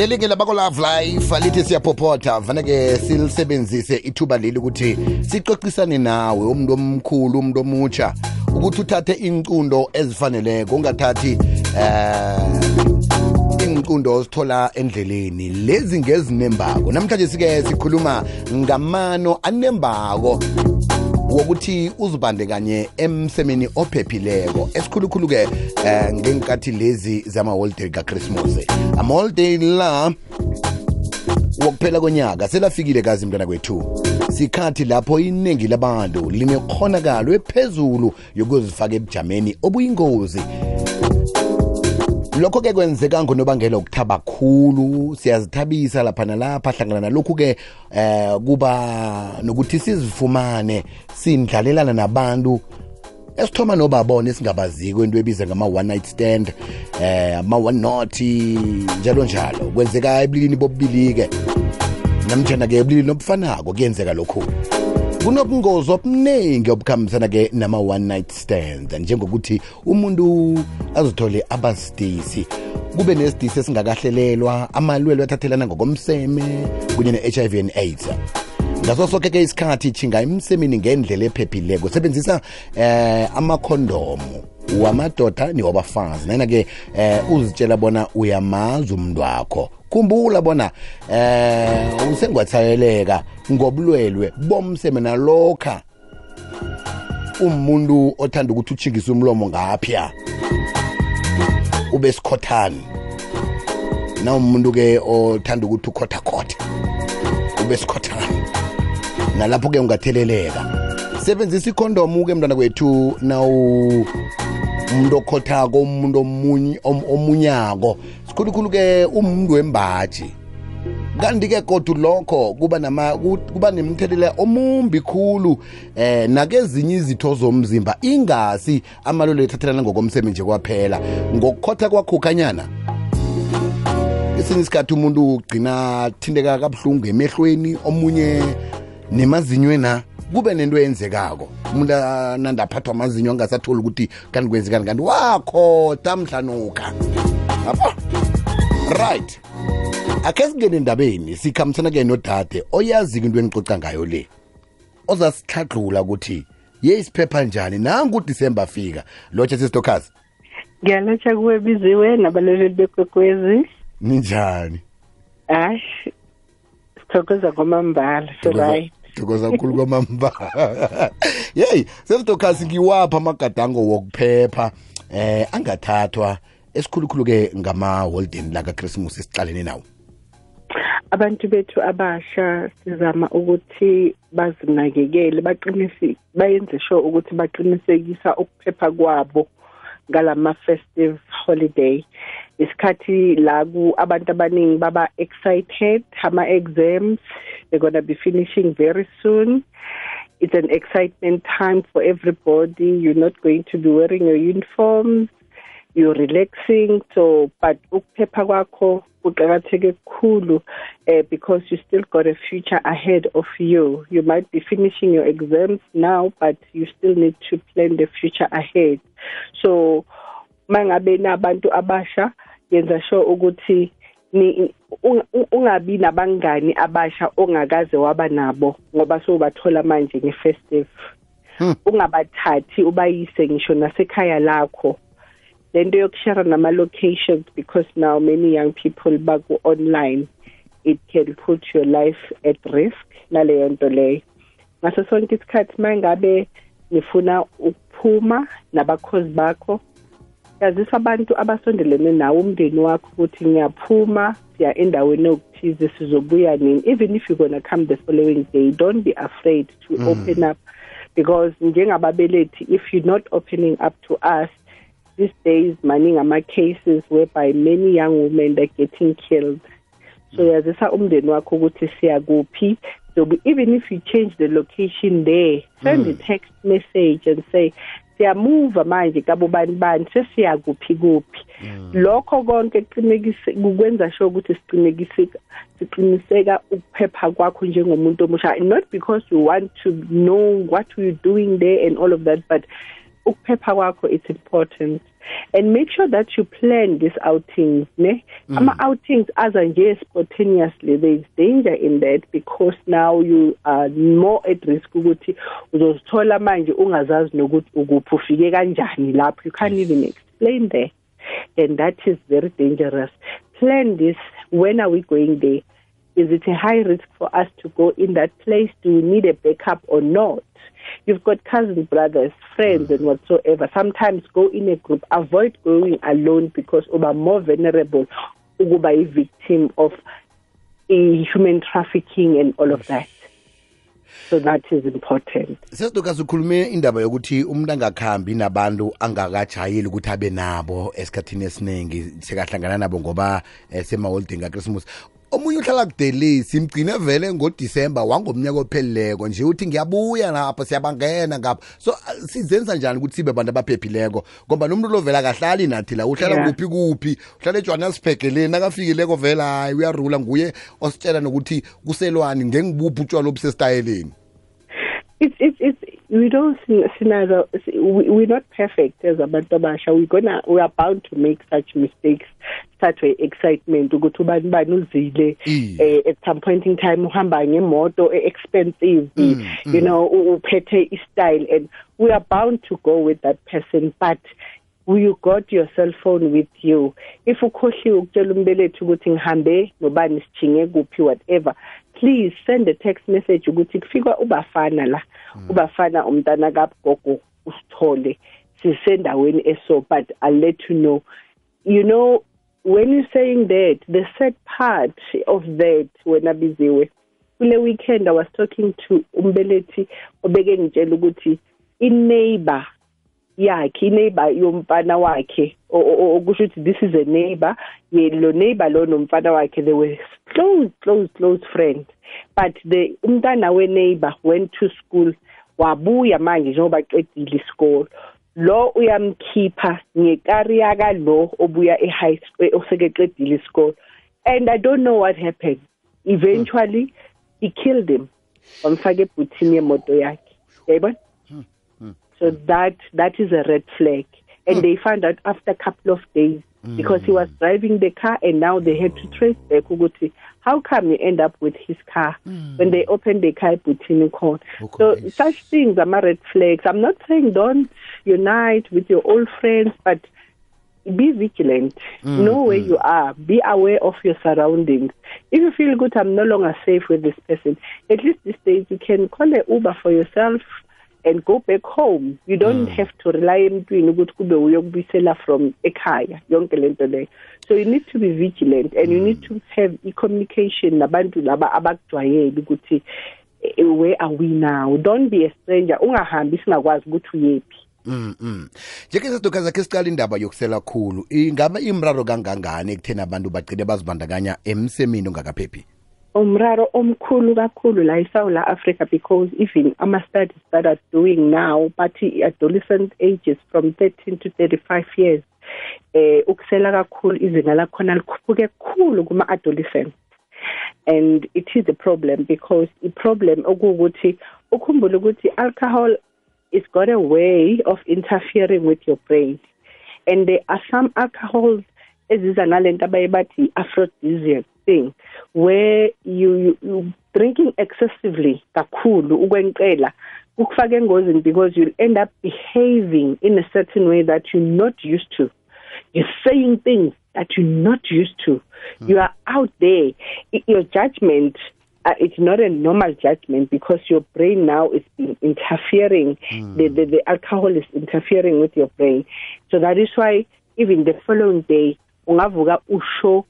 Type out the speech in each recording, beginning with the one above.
leli-ke labako-love life lithi siyaphopotha vaneke silisebenzise ithuba leli ukuthi sicocisane nawe umuntu omkhulu umuntu omutsha ukuthi uthathe incundo ezifaneleko ungathathi eh incundo ozithola endleleni. Lezi ngezinembako. Namhlanje sike sikhuluma ngamano anembako. Wokuthi uzibandekanye emsemeni ophephileko. Esikhulukhulu-ke eh ngenkathi lezi zamaholiday kakrismos amaholiday la wokuphela konyaka selafikile kazi mntwana kwethu sikhathi lapho iningi labantu linekhonakalo ephezulu yokuzifaka ebujameni obuyingozi. Lokho-ke kwenzeka ngonobangela okuthaba khulu. Siyazithabisa lapha nalapha hlangana nalokhu-ke eh kuba nokuthi sizifumane sindlalelana nabantu esithoma nobabona esingabaziko into ebiza ngama-one night stand eh ama-one not njalo njalo. Kwenzeka ebulilini bobubili-ke. Namtshana-ke ebulilini obufanako kuyenzeka lokhu kunobungozi obuningi obukhambisana-ke nama-one night stand njengokuthi umuntu azithole abasidisi kube nesidisi esingakahlelelwa amalwelo athathelana ngokomseme kunye ne-hiv and aids ngaso sonke-ke isikhathi chinga emsemeni ngendlela ephephileko sebenzisa eh amakhondomu wamadoda newabafazi. Nana-ke eh uzitshela bona uyamazi umuntu wakho khumbula bona eh usengwathayeleka ngobulwelwe bomseme nalokha umuntu othanda ukuthi uchingise umlomo ngaphya ube sikhothani na umuntu-ke othanda ukuthi ukhothakhotha ube sikhothani nalapho-ke ungatheleleka. Sebenzisa ikhondomu-ke mntwana kwethu nawu umuntu okhothako umuntu omunyako. Sikhulukhulu-ke umuntu wembaji. Kanti-ke kodwa lokho kuba nama kuba nemthelela omumbi khulu eh nakezinye izitho zomzimba. Ingasi amalolo ethathelana ngokomseme nje kwaphela. Ngokukhotha kwakho kanyana esinye isikhathi umuntu ugcina thinteka kabuhlungu emehlweni. Omunye nemazinyweni kube nento eyenzekako. Umuntu nandaphathwa amazinyo angasatholi ukuthi kanti kwenzekani kanti wakhoda mhlanuka. Apha right. Akhe singene endabeni sikhambisana-ke nodade oyazi-ke into enicoca ngayo le. Ozasihladlula ukuthi ye isiphepha njani? Nangu udisemba fika lotsha sisitokhazi ngiyalotsha kuwe biziwe nabalaleli bekwekwezi. Ninjani? Hayi sithokoza kwamambala so right thokoza kakhulu kwamamba yeyi sesitokhazi ngiwapha amagadango wokuphepha eh angathathwa esikhulukhulu-ke ngama-holden la kakrismus esicalene nawo. Abantu bethu abasha sizama ukuthi bazinakekele baqinisi bayenze sure ukuthi baqinisekisa ukuphepha kwabo ngalama festive holiday. Isikhathi la abantu abaningi baba excited ama exams they're going to be finishing very soon. It's an excitement time for everybody. You're not going to be wearing your uniforms. You're relaxing. So but ukuphepha kwakho kuqakatheke kukhulu uh, because you still got a future ahead of you. You might be finishing your exams now but you still need to plan the future ahead. So mangabe nabantu abasha yenza sure ukuthi ni ungabi nabangani abasha ongakaze waba nabo ngoba sobathola manje ngefestive. Ungabathathi ubayise ngisho nasekhaya lakho. Lento yokushare nama locations because now many young people baku online it can put your life at risk naleyo nto leyo. Ngaso sonke isikhathi mangabe nifuna ukuphuma nabakhozi bakho yazisa abantu abasondelene nawe umndeni wakho ukuthi ngiyaphuma siya endaweni okuthize sizobuya nini even if you're gonna come the following day don't be afraid to mm. open up because njengababelethi if you're not opening up to us these days maningi ama-cases whereby many young women are getting killed so yazisa umndeni wakho ukuthi siya kuphi so even if you change the location there send mm. a text message and say siyamuva manje kabo bani bani sesiya kuphi? Kuphi lokho konke kuqinekise kukwenza sure ukuthi siqiniseka siqiniseka ukuphepha kwakho njengomuntu omusha. Not because you want to know what you're doing there and all of that but ukuphepha kwakho it's important. And make sure that you plan these outings ne? Mm. Ama outings aza nje spontaneously there is danger in that because now you are more at risk ukuthi uzozithola manje ungazazi nokuthi ukuphi ufike kanjani lapho. You can't even explain there and that is very dangerous. Plan this when are we going there is it a high risk for us to go in that place? Do we need a backup or not? You've got cousins brothers friends and whatsoever. Sometimes go in a group avoid going alone because uba more vulnerable ukuba a victim of a human trafficking and all of that. So that is important. Sesidokas ukhulume indaba yokuthi umuntu angakhambi nabantu angakajayeli ukuthi abe nabo esikhathini esiningi sekahlangana nabo ngoba eh, semaholding akrismus omunye uhlala kudele simgcine vele ngodisemba wangomnyaka ophelileko nje uthi ngiyabuya lapha siyabangena ngapha. So ah, sizenza njani ukuthi sibe abantu abaphephileko ngoba nomuntu lo vele akahlali nathi la uhlala Yeah. kuphi kuphi? Uhlala ejohannesburg le nakafikileko vele hayi uyarula nguye ositshela nokuthi kuselwani ngengibuphi utshwala obusesitayeleni? It's it's it's we don't scenario we, we're not perfect as abantu abasha. We're gonna we are bound to make such mistakes such a excitement. Ukuthi ubani bani uzile Mm. eh, at some point in time uhamba ngemoto expensive you know u- uphethe style and we are bound to go with that person but you got your cell phone with you? If ukhohliwe ukutshela umbelethi ukuthi ngihambe nobani sijinge kuphi whatever please send a text message ukuthi kufika ubafana la. Ubafana umntana kagogo usithole sisendaweni eso but i'll let you know. You know when you're saying that the sad part of that when abiziwe kule weekend i was talking to umbelethi obeke ngitshela ukuthi i-neighbor yakhe ineighbor yomfana wakhe okusho ukuthi this is a neighbor ye lo neighbor lo nomfana wakhe they were close close close friends. But the umntana we-neighbor went to school wabuya manje njengoba qedile isikolo lo uyamkhipha ngekari yaka lo obuya e-high school osekeqedile isikolo and i don't know what happened. Eventually he killed him. Wamfaka ebhuthini yemoto yakhe. Yayibona? So that that is a red flag. And hmm. they found out after a couple of days hmm. because he was driving the car and now they had to hmm. trace back ukuthi how come you end up with his car when they opened the car Butini court. So such things are my red flags. I'm not saying don't unite with your old friends, but be vigilant. know where you are. Be aware of your surroundings. If you feel good, I'm no longer safe with this person. At least these days you can call an Uber for yourself and go back home. You don't have to rely emntwini ukuthi kube uyokubuyisela from ekhaya yonke lento leyo. So you need to be vigilant and you need to have i-communication nabantu laba abakujwayele ukuthi eh, where are we now? Don't be a stranger. Ungahambi singakwazi ukuthi uyephi. Mm mm. Njeke sedoka zakhe siqala indaba yokusela khulu. Ingaba imraro kangangani ekuthena abantu bagcine bazibandakanya emsemini ongakaphephi? Umraro omkhulu kakhulu la eSouth Africa because even ama studies that are doing now but adolescent ages from 13 to 35 years eh ukusela kakhulu izinga lakhona likhuphuke kakhulu kuma adolescents and it is a problem because i problem okuwukuthi ukhumbule ukuthi alcohol is got a way of interfering with your brain. And there are some alcohols eziza nalento abaye bathi aphrodisiac thing where you, you, you drinking excessively kakhulu ukwenkela ukufaka engozini because you'll end up behaving in a certain way that you're not used to. You're saying things that you're not used to. You are out there. Your judgment uh, it's not a normal judgment because your brain now is in- interfering. The, the the alcohol is interfering with your brain. So that is why even the following day ungavuka usho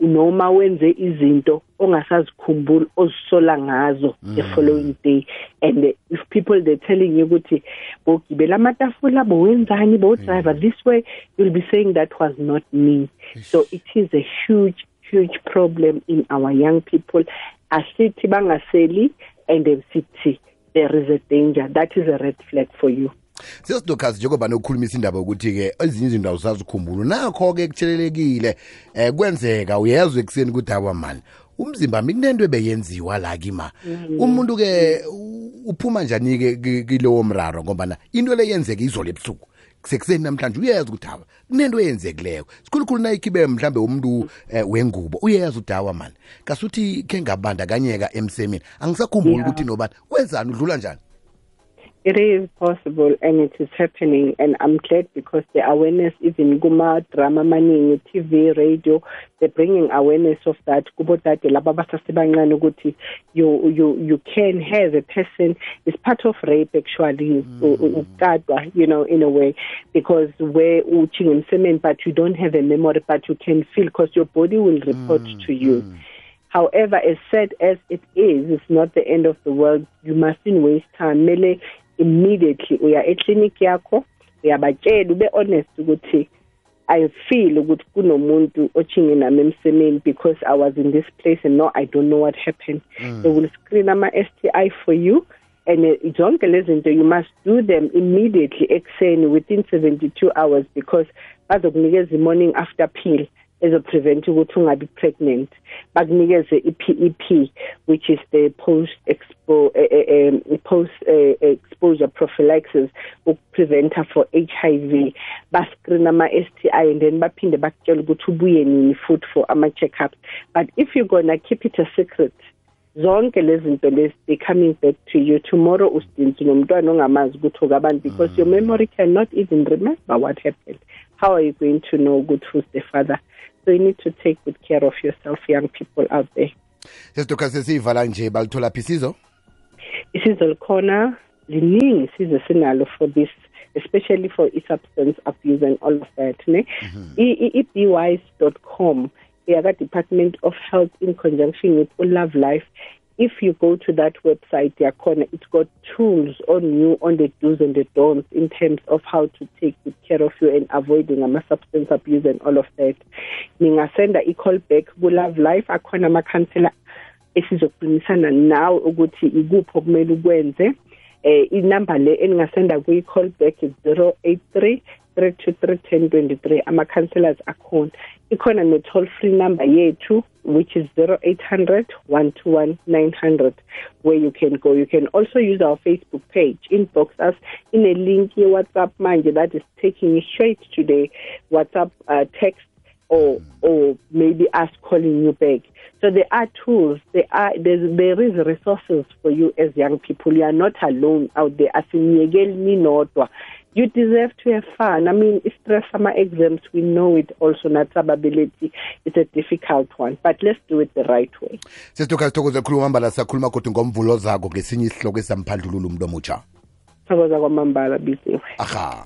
noma wenze izinto ongasazikhumbuli ozisola ngazo the mm. following day. And if people they're telling you ukuthi bogibela amatafula bowenzani bowudriver mm. this way you'll be saying that was not me. So it is a huge huge problem in our young people. Asithi bangaseli and sithi there is a danger. That is a red flag for you sesidokazi njengoba nokukhulumisa indaba yokuthi-ke ezinye izinto awusazikhumbula nakho-ke kuthelelekile um kwenzeka. Uyezwa ekuseni ukuthi awa mani umzimba mi kunento ebeyenziwa la kima. Umuntu-ke u- uphuma njani-ke ki- kilowo mraro? Ngobana into le yenzeka izolo ebusuku. Sekuseni namhlanje uyayazi ukuthi hawa kunento eyenzekileko. Sikhulukhulu nayikhibe mhlambe umuntu eh, wengubo uyayazi udawa mani kasuthi khe ngabandakanyeka emsemeni. Angisakhumbuli Yeah. ukuthi nobani. Wenzani? Udlula njani? It is possible and it is happening and I'm glad because the awareness even kuma drama maningi TV radio they're bringing awareness of that kubo dade laba basasebancane ukuthi you you you can have a person is part of rape actually mm. ukatwa you know in a way because we're where uching emsemen but you don't have a memory but you can feel because your body will report mm, to you mm. However, as sad as it is, it's not the end of the world. You mustn't waste time. Mele immediately uya eclinic yakho uyabatshela ube honest ukuthi I feel ukuthi kunomuntu ochinge nami emsemeni because I was in this place and no I don't know what happened. They will screen ama STI for you and uh, zonke lezi zinto you must do them immediately ekuseni within 72 hours because bazokunikeza i-morning after pill ezoprevent ukuthi ungabi pregnant bakunikeze i-PEP which is the post expo uh, um, post uh, exposure prophylaxis ukupreventa for HIV bascreen ama STI and then baphinde bakutshela ukuthi ubuye nini futhi for ama checkups but if you're gonna keep it a secret zonke lezi zinto lezi they coming back to you. Tomorrow ustinzi nomntwana ongamazi ukuthi ukabani because your memory cannot even remember what happened how are you going to know good who's the father? So you need to take good care of yourself young people out there. Sesidoka sesiyivala nje balithola phi isizo isizo likhona liningi isizo sinalo for this especially for i-substance abuse and all of that ne? Mhm. I-bwise.com iyaka department of health in conjunction with Love life if you go to that website yakhona it's got tools on you on the do's and the don'ts in terms of how to take good care of you and avoiding ama-substance abuse and all of that. Ningasenda i-call back ku-love life akhona amakhansela esizokhulumisana nawe ukuthi ikuphi okumele ukwenze. Eh inamba le eningasenda kuyi call back is 083 323 ama counselors akhona ikhona ne toll free number yethu which is 0800 121 900 where you can go you can also use our facebook page inbox us in a link ye whatsapp manje that is taking you straight to the whatsapp uh, text or or maybe us calling you back. So there are tools, there are there's, there is resources for you as young people. You are not alone out there. Asinyekeli ninodwa. You deserve to have fun. I mean, stress summer exams, we know it also not is a difficult one, but let's do it the right way. sesidoka sithokoze mbala sakhuluma kodwa ngomvulo zako ngesinye isihloko esamphandlulula umuntu omutsha Thokoza kwamambala biziwe. aha